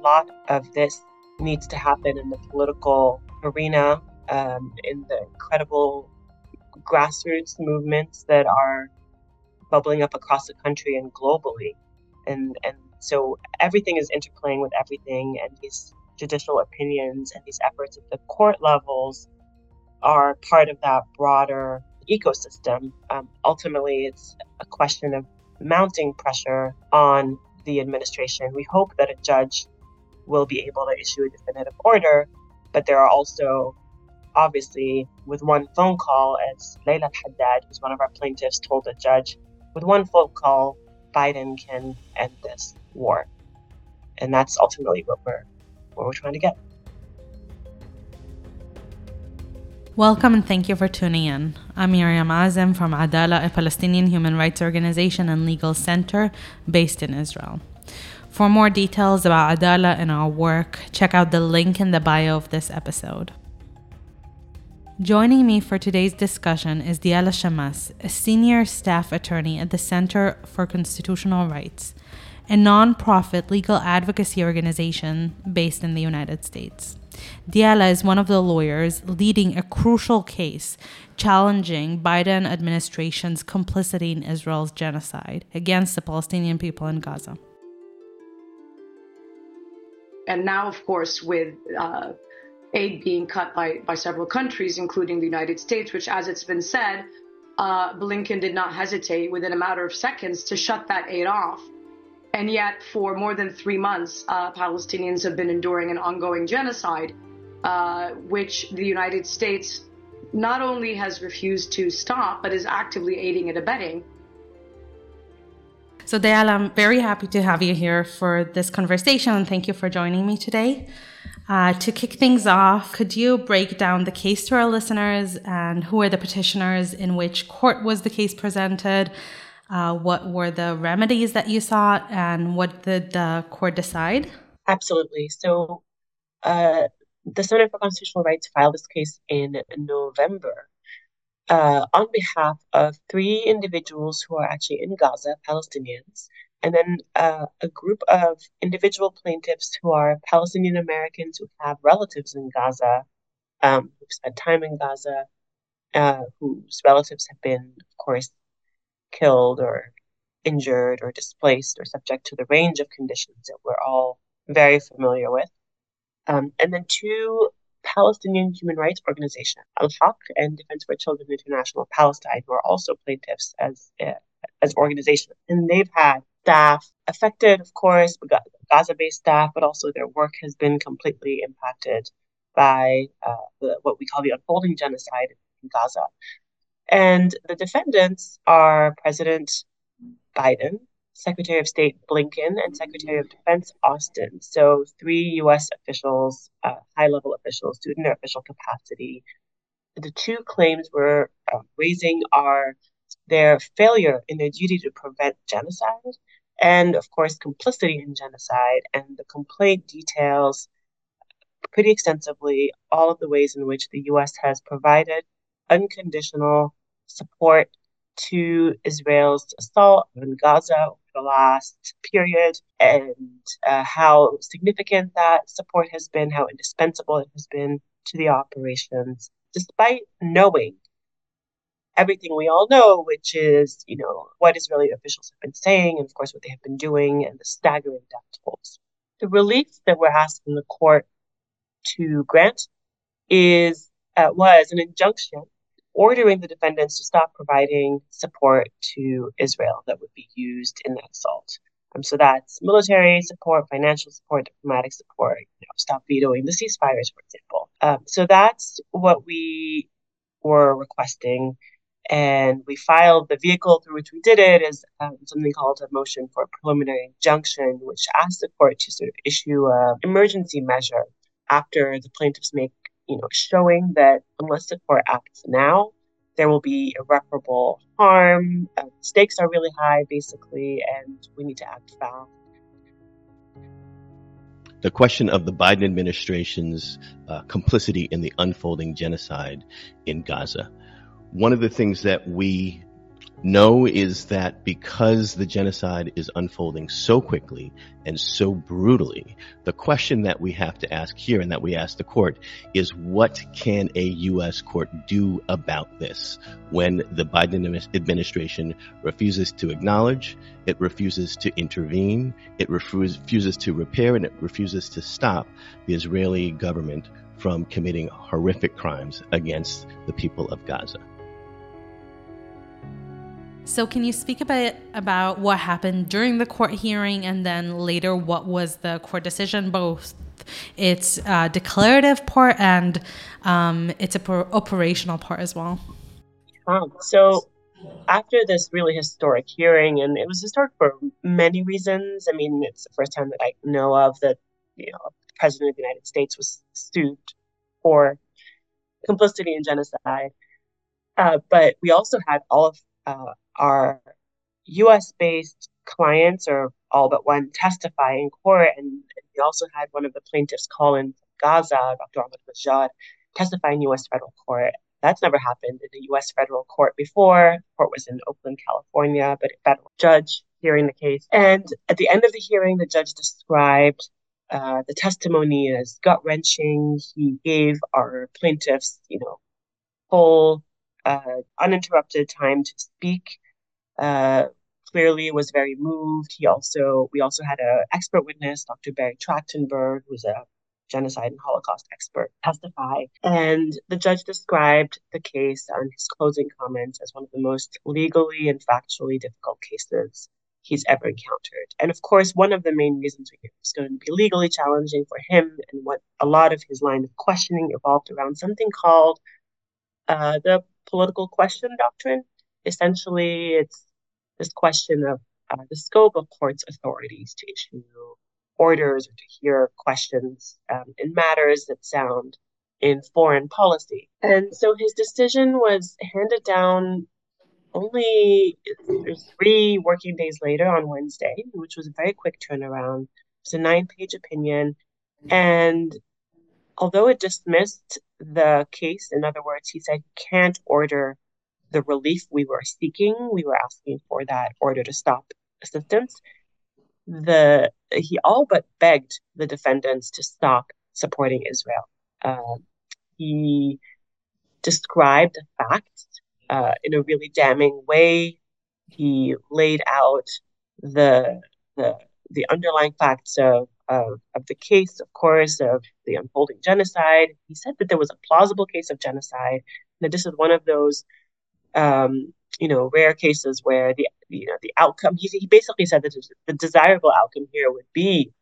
lot of this needs to happen in the political arena, um, in the incredible grassroots movements that are bubbling up across the country and globally. And, and so everything is interplaying with everything, and these judicial opinions and these efforts at the court levels are part of that broader ecosystem. Um, ultimately, it's a question of mounting pressure on the administration. We hope that a judge will be able to issue a definitive order, but there are also obviously with one phone call, as Leila Haddad, who's one of our plaintiffs, told the judge, with one phone call, Biden can end this war. And that's ultimately what we're what we're trying to get. Welcome and thank you for tuning in. I'm Miriam Azem from Adalah, a Palestinian human rights organization and legal center based in Israel. For more details about Adalah and our work, check out the link in the bio of this episode. Joining me for today's discussion is Diala Shamas, a senior staff attorney at the Center for Constitutional Rights, a nonprofit legal advocacy organization based in the United States. Diala is one of the lawyers leading a crucial case challenging Biden administration's complicity in Israel's genocide against the Palestinian people in Gaza. And now, of course, with uh, aid being cut by, by several countries, including the United States, which, as it's been said, uh, Blinken did not hesitate within a matter of seconds to shut that aid off. And yet, for more than three months, uh, Palestinians have been enduring an ongoing genocide, uh, which the United States not only has refused to stop, but is actively aiding and abetting. So, Diala, I'm very happy to have you here for this conversation, and thank you for joining me today. Uh, to kick things off, could you break down the case to our listeners and who are the petitioners, in which court was the case presented, uh, what were the remedies that you sought, and what did the court decide? Absolutely. So, uh, the Center for Constitutional Rights filed this case in November uh, on behalf of three individuals who are actually in Gaza, Palestinians, and then uh, a group of individual plaintiffs who are Palestinian Americans who have relatives in Gaza, um, who've spent time in Gaza, uh, whose relatives have been, of course, killed or injured or displaced or subject to the range of conditions that we're all very familiar with. Um, and then two Palestinian human rights organization Al Haq and Defense for Children International Palestine, who are also plaintiffs as uh, as organizations, and they've had staff affected, of course, Gaza-based staff, but also their work has been completely impacted by uh, the, what we call the unfolding genocide in Gaza. And the defendants are President Biden, Secretary of State Blinken, and Secretary of Defense Austin. So, three U.S. officials, uh, high level officials, in their official capacity. The two claims we're uh, raising are their failure in their duty to prevent genocide and, of course, complicity in genocide. And the complaint details pretty extensively all of the ways in which the U.S. has provided unconditional support to Israel's assault on Gaza over the last period and uh, how significant that support has been, how indispensable it has been to the operations, despite knowing everything we all know, which is, you know, what Israeli officials have been saying and, of course, what they have been doing and the staggering death tolls. The relief that we're asking the court to grant is uh, was an injunction ordering the defendants to stop providing support to Israel that would be used in that assault. Um, so that's military support, financial support, diplomatic support, you know, stop vetoing the ceasefires, for example. Um, so that's what we were requesting. And we filed the vehicle through which we did it is um, something called a motion for a preliminary injunction, which asks the court to sort of issue an emergency measure after the plaintiffs make you know, showing that unless the court acts now, there will be irreparable harm. Uh, stakes are really high, basically, and we need to act fast. The question of the Biden administration's uh, complicity in the unfolding genocide in Gaza. One of the things that we know is that because the genocide is unfolding so quickly and so brutally, the question that we have to ask here and that we ask the court is what can a U.S. court do about this when the Biden administration refuses to acknowledge, it refuses to intervene, it refuses to repair, and it refuses to stop the Israeli government from committing horrific crimes against the people of Gaza. So, can you speak a bit about what happened during the court hearing and then later what was the court decision, both its uh, declarative part and um, its op- operational part as well? Um, so, after this really historic hearing, and it was historic for many reasons. I mean, it's the first time that I know of that you know the president of the United States was sued for complicity in genocide. Uh, but we also had all of uh, our US based clients, or all but one, testify in court. And we also had one of the plaintiffs call in Gaza, Dr. Ahmed Majad, testify in US federal court. That's never happened in a US federal court before. The court was in Oakland, California, but a federal judge hearing the case. And at the end of the hearing, the judge described uh, the testimony as gut wrenching. He gave our plaintiffs, you know, full, uh, uninterrupted time to speak uh, clearly was very moved. He also, we also had an expert witness, Dr. Barry Trachtenberg, who's a genocide and Holocaust expert, testify. And the judge described the case on his closing comments as one of the most legally and factually difficult cases he's ever encountered. And of course, one of the main reasons it was going to be legally challenging for him and what a lot of his line of questioning evolved around something called uh, the political question doctrine. Essentially, it's this question of uh, the scope of courts' authorities to issue orders or to hear questions um, in matters that sound in foreign policy. And so his decision was handed down only three working days later on Wednesday, which was a very quick turnaround. It was a nine page opinion. And although it dismissed the case, in other words, he said he can't order the relief we were seeking. We were asking for that order to stop assistance. The he all but begged the defendants to stop supporting Israel. Uh, he described the facts uh, in a really damning way. He laid out the the the underlying facts of, of, of the case, of course, of the unfolding genocide. He said that there was a plausible case of genocide, that this is one of those um, you know, rare cases where the you know the outcome. He he basically said that the desirable outcome here would be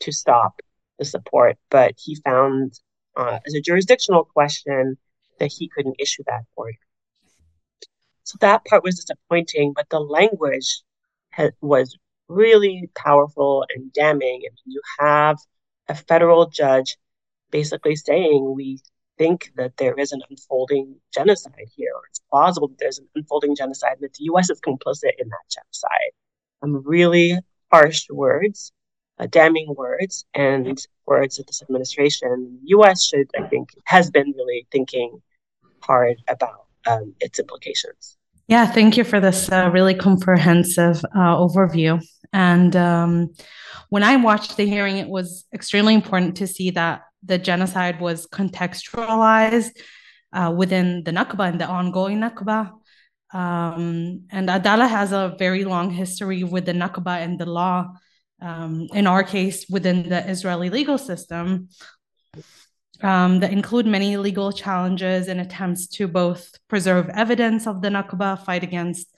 to stop the support, but he found uh, as a jurisdictional question that he couldn't issue that order. So that part was disappointing, but the language was really powerful and damning. And you have a federal judge basically saying we think that there is an unfolding genocide here, or it's plausible that there's an unfolding genocide, and that the US is complicit in that genocide. Um, really harsh words, uh, damning words, and words that this administration, US should, I think, has been really thinking hard about um, its implications. Yeah, thank you for this uh, really comprehensive uh, overview. And um, when I watched the hearing, it was extremely important to see that the genocide was contextualized uh, within the Nakba and the ongoing Nakba. Um, and Adalah has a very long history with the Nakba and the law, um, in our case, within the Israeli legal system, um, that include many legal challenges and attempts to both preserve evidence of the Nakba, fight against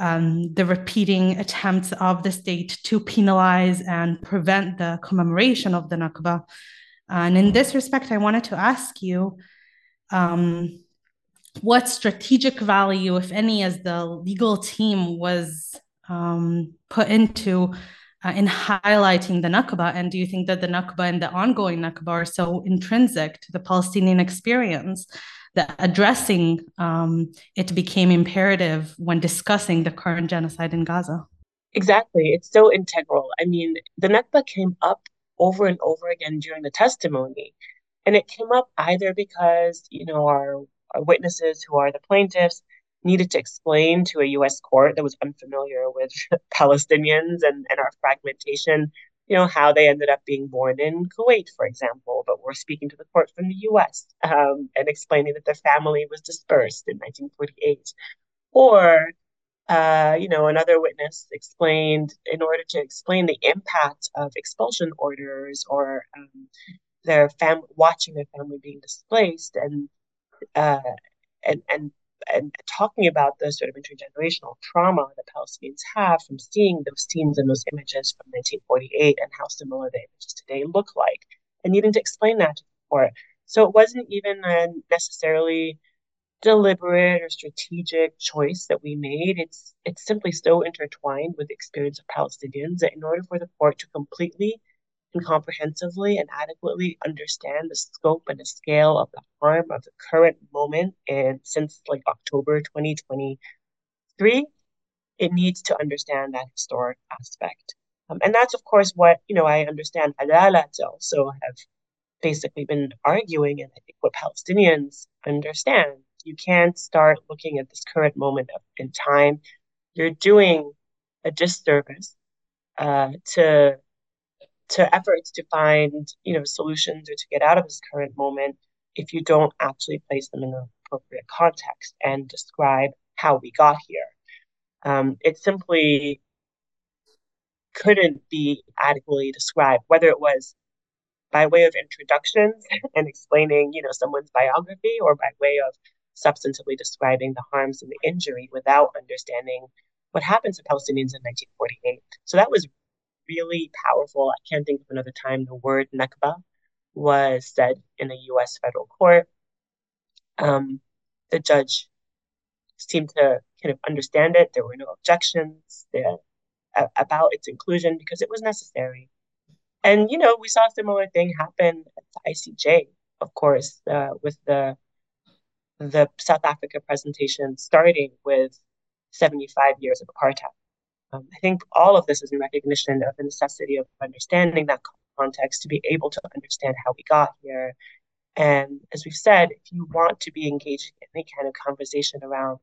um, the repeating attempts of the state to penalize and prevent the commemoration of the Nakba. And in this respect, I wanted to ask you um, what strategic value, if any, as the legal team was um, put into uh, in highlighting the Nakba? And do you think that the Nakba and the ongoing Nakba are so intrinsic to the Palestinian experience that addressing um, it became imperative when discussing the current genocide in Gaza? Exactly. It's so integral. I mean, the Nakba came up over and over again during the testimony. And it came up either because, you know, our, our witnesses who are the plaintiffs needed to explain to a US court that was unfamiliar with Palestinians and, and our fragmentation, you know, how they ended up being born in Kuwait, for example, but were speaking to the court from the US um, and explaining that their family was dispersed in 1948. Or, uh, you know, another witness explained, in order to explain the impact of expulsion orders or um, their family watching their family being displaced and uh, and and and talking about the sort of intergenerational trauma that Palestinians have from seeing those scenes and those images from 1948 and how similar the images today look like, and needing to explain that to the court. So it wasn't even a necessarily deliberate or strategic choice that we made. It's it's simply so intertwined with the experience of Palestinians that in order for the court to completely and comprehensively and adequately understand the scope and the scale of the harm of the current moment and since like October 2023, it needs to understand that historic aspect. Um, and that's of course what, you know, I understand to also have basically been arguing and I think what Palestinians understand. You can't start looking at this current moment of, in time. You're doing a disservice uh, to to efforts to find you know solutions or to get out of this current moment if you don't actually place them in the appropriate context and describe how we got here um, it simply couldn't be adequately described whether it was by way of introductions and explaining you know someone's biography or by way of substantively describing the harms and the injury without understanding what happened to Palestinians in 1948. So that was really powerful. I can't think of another time the word Nakba was said in a US federal court. Um, the judge seemed to kind of understand it. There were no objections there, about its inclusion because it was necessary. And, you know, we saw a similar thing happen at the ICJ, of course, uh, with the the South Africa presentation starting with 75 years of apartheid. Um, I think all of this is in recognition of the necessity of understanding that context to be able to understand how we got here. And as we've said, if you want to be engaged in any kind of conversation around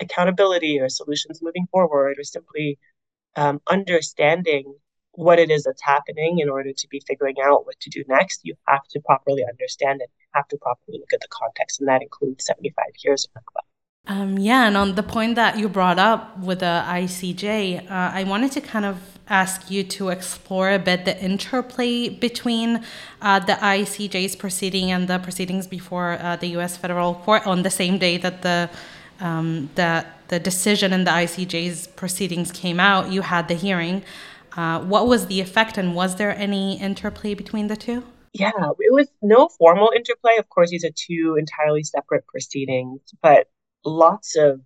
accountability or solutions moving forward, or simply um, understanding what it is that's happening in order to be figuring out what to do next, you have to properly understand it. You have to properly look at the context, and that includes 75 years of Nakba. Um, yeah, and on the point that you brought up with the ICJ, uh, I wanted to kind of ask you to explore a bit the interplay between uh, the ICJ's proceeding and the proceedings before uh, the U.S. federal court on the same day that the um, that the decision in the ICJ's proceedings came out. You had the hearing. Uh, what was the effect, and was there any interplay between the two? Yeah, it was no formal interplay. Of course, these are two entirely separate proceedings, but lots of,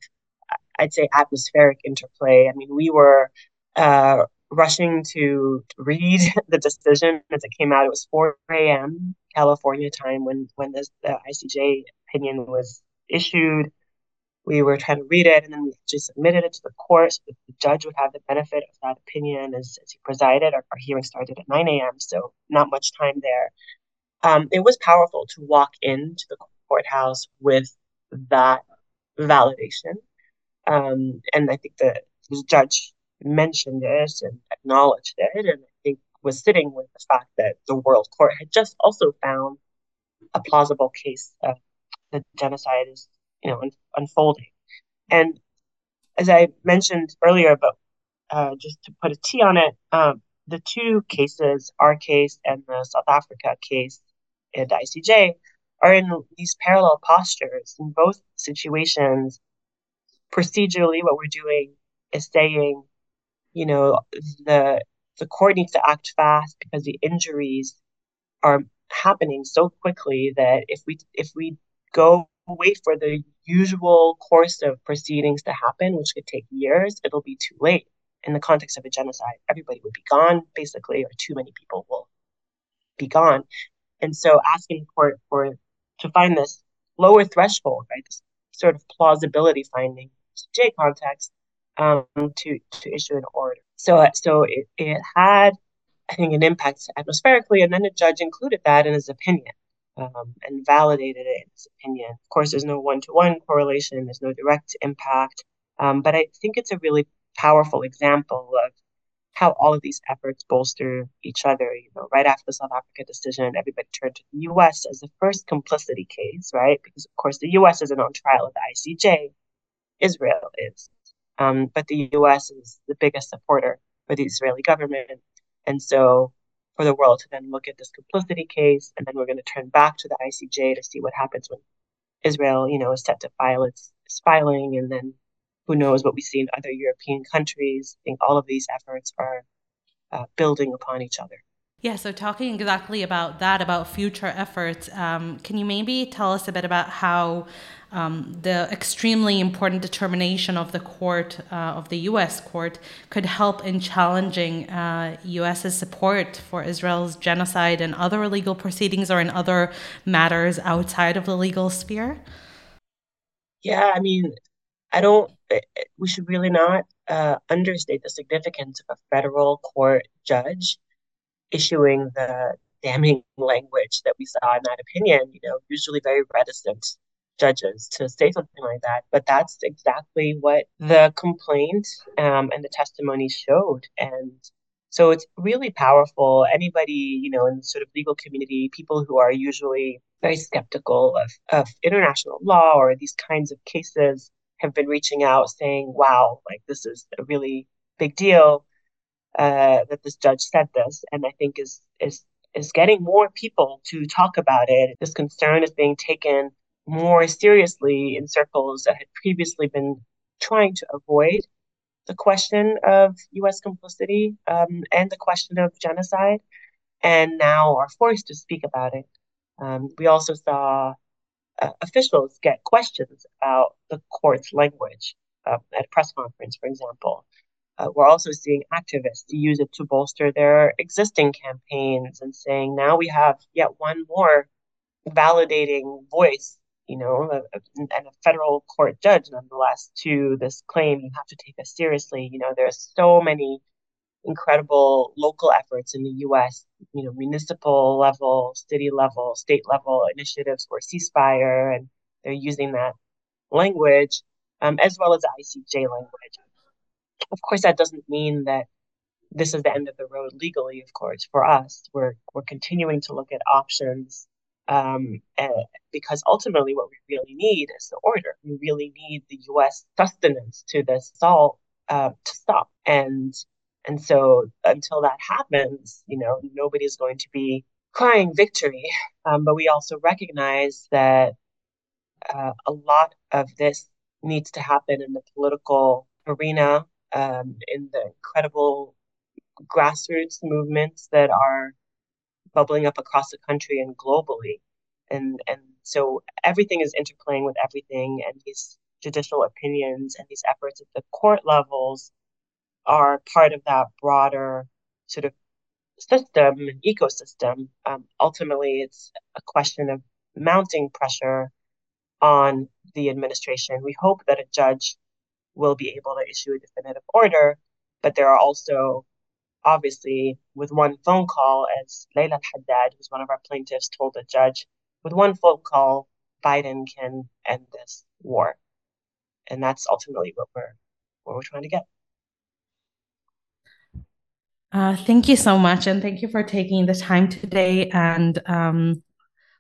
I'd say, atmospheric interplay. I mean, we were uh, rushing to read the decision as it came out. It was 4 a.m. California time when when the, ICJ opinion was issued. We were trying to read it, and then we just submitted it to the court so that the judge would have the benefit of that opinion as, as he presided. Our, our hearing started at 9 a.m., so not much time there. Um, it was powerful to walk into the courthouse with that validation. Um, and I think the, the judge mentioned it and acknowledged it, and I think was sitting with the fact that the World Court had just also found a plausible case of the genocide is, you know, un- unfolding. And as I mentioned earlier, but uh, just to put a T on it, um, the two cases, our case and the South Africa case at ICJ, are in these parallel postures. In both situations, procedurally, what we're doing is saying, you know, the the court needs to act fast because the injuries are happening so quickly that if we if we go wait for the usual course of proceedings to happen, which could take years, it'll be too late. In the context of a genocide, everybody would be gone, basically, or too many people will be gone. And so asking the court for to find this lower threshold, right? This sort of plausibility finding, to J context, um, to to issue an order. So so it, it had, I think, an impact atmospherically, and then the judge included that in his opinion. um, and validated it in his opinion. Of course, there's no one to one correlation, there's no direct impact, um, but I think it's a really powerful example of how all of these efforts bolster each other. You know, right after the South Africa decision, everybody turned to the U.S. as the first complicity case, right? Because of course the U.S. isn't on trial at the ICJ, Israel is, um, but the U.S. is the biggest supporter for the Israeli government, and so for the world to then look at this complicity case, and then we're going to turn back to the ICJ to see what happens when Israel, you know, is set to file its, its filing, and then who knows what we see in other European countries. I think all of these efforts are uh, building upon each other. Yeah, so talking exactly about that, about future efforts, um, can you maybe tell us a bit about how um, the extremely important determination of the court, uh, of the US court, could help in challenging uh, US's support for Israel's genocide and other illegal proceedings or in other matters outside of the legal sphere? Yeah, I mean, I don't, we should really not uh, understate the significance of a federal court judge issuing the damning language that we saw in that opinion, you know, usually very reticent judges to say something like that. But that's exactly what the complaint um, and the testimony showed. And so it's really powerful. Anybody, you know, in the sort of legal community, people who are usually very skeptical of, of international law or these kinds of cases have been reaching out saying, wow, like this is a really big deal uh, that this judge said this, and I think is is is getting more people to talk about it. This concern is being taken more seriously in circles that had previously been trying to avoid the question of U.S. complicity um, and the question of genocide, and now are forced to speak about it. Um, we also saw uh, officials get questions about the court's language uh, at a press conference, for example. Uh, we're also seeing activists use it to bolster their existing campaigns and saying now we have yet one more validating voice, you know, a, a, and a federal court judge nonetheless to this claim. You have to take us seriously. You know, there's so many incredible local efforts in the U.S. You know, municipal level, city level, state level initiatives for ceasefire, and they're using that language um, as well as the ICJ language. Of course, that doesn't mean that this is the end of the road legally. Of course, for us, we're we're continuing to look at options um, because ultimately, what we really need is the order. We really need the U.S. sustenance to this assault uh, to stop, and and so until that happens, you know, nobody's going to be crying victory. Um, but we also recognize that uh, a lot of this needs to happen in the political arena um, in the incredible grassroots movements that are bubbling up across the country and globally. And, and so everything is interplaying with everything, and these judicial opinions and these efforts at the court levels are part of that broader sort of system and ecosystem. Um, ultimately, it's a question of mounting pressure on the administration. We hope that a judge will be able to issue a definitive order. But there are also, obviously, with one phone call, as Leila Haddad, who's one of our plaintiffs, told the judge, with one phone call, Biden can end this war. And that's ultimately what we're what we're trying to get. Uh, thank you so much, and thank you for taking the time today and um,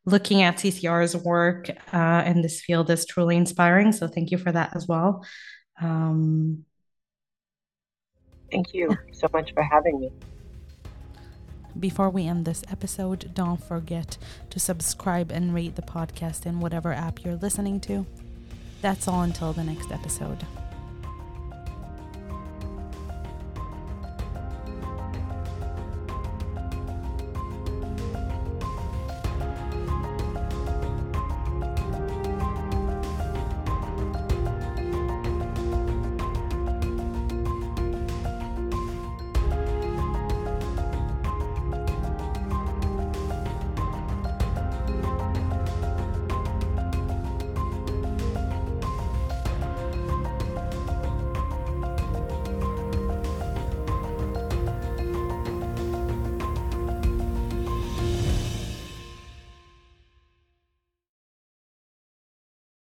looking at CCR's work uh, in this field is truly inspiring. So thank you for that as well. Um, Thank you so much for having me. Before we end this episode, don't forget to subscribe and rate the podcast in whatever app you're listening to. That's all until the next episode.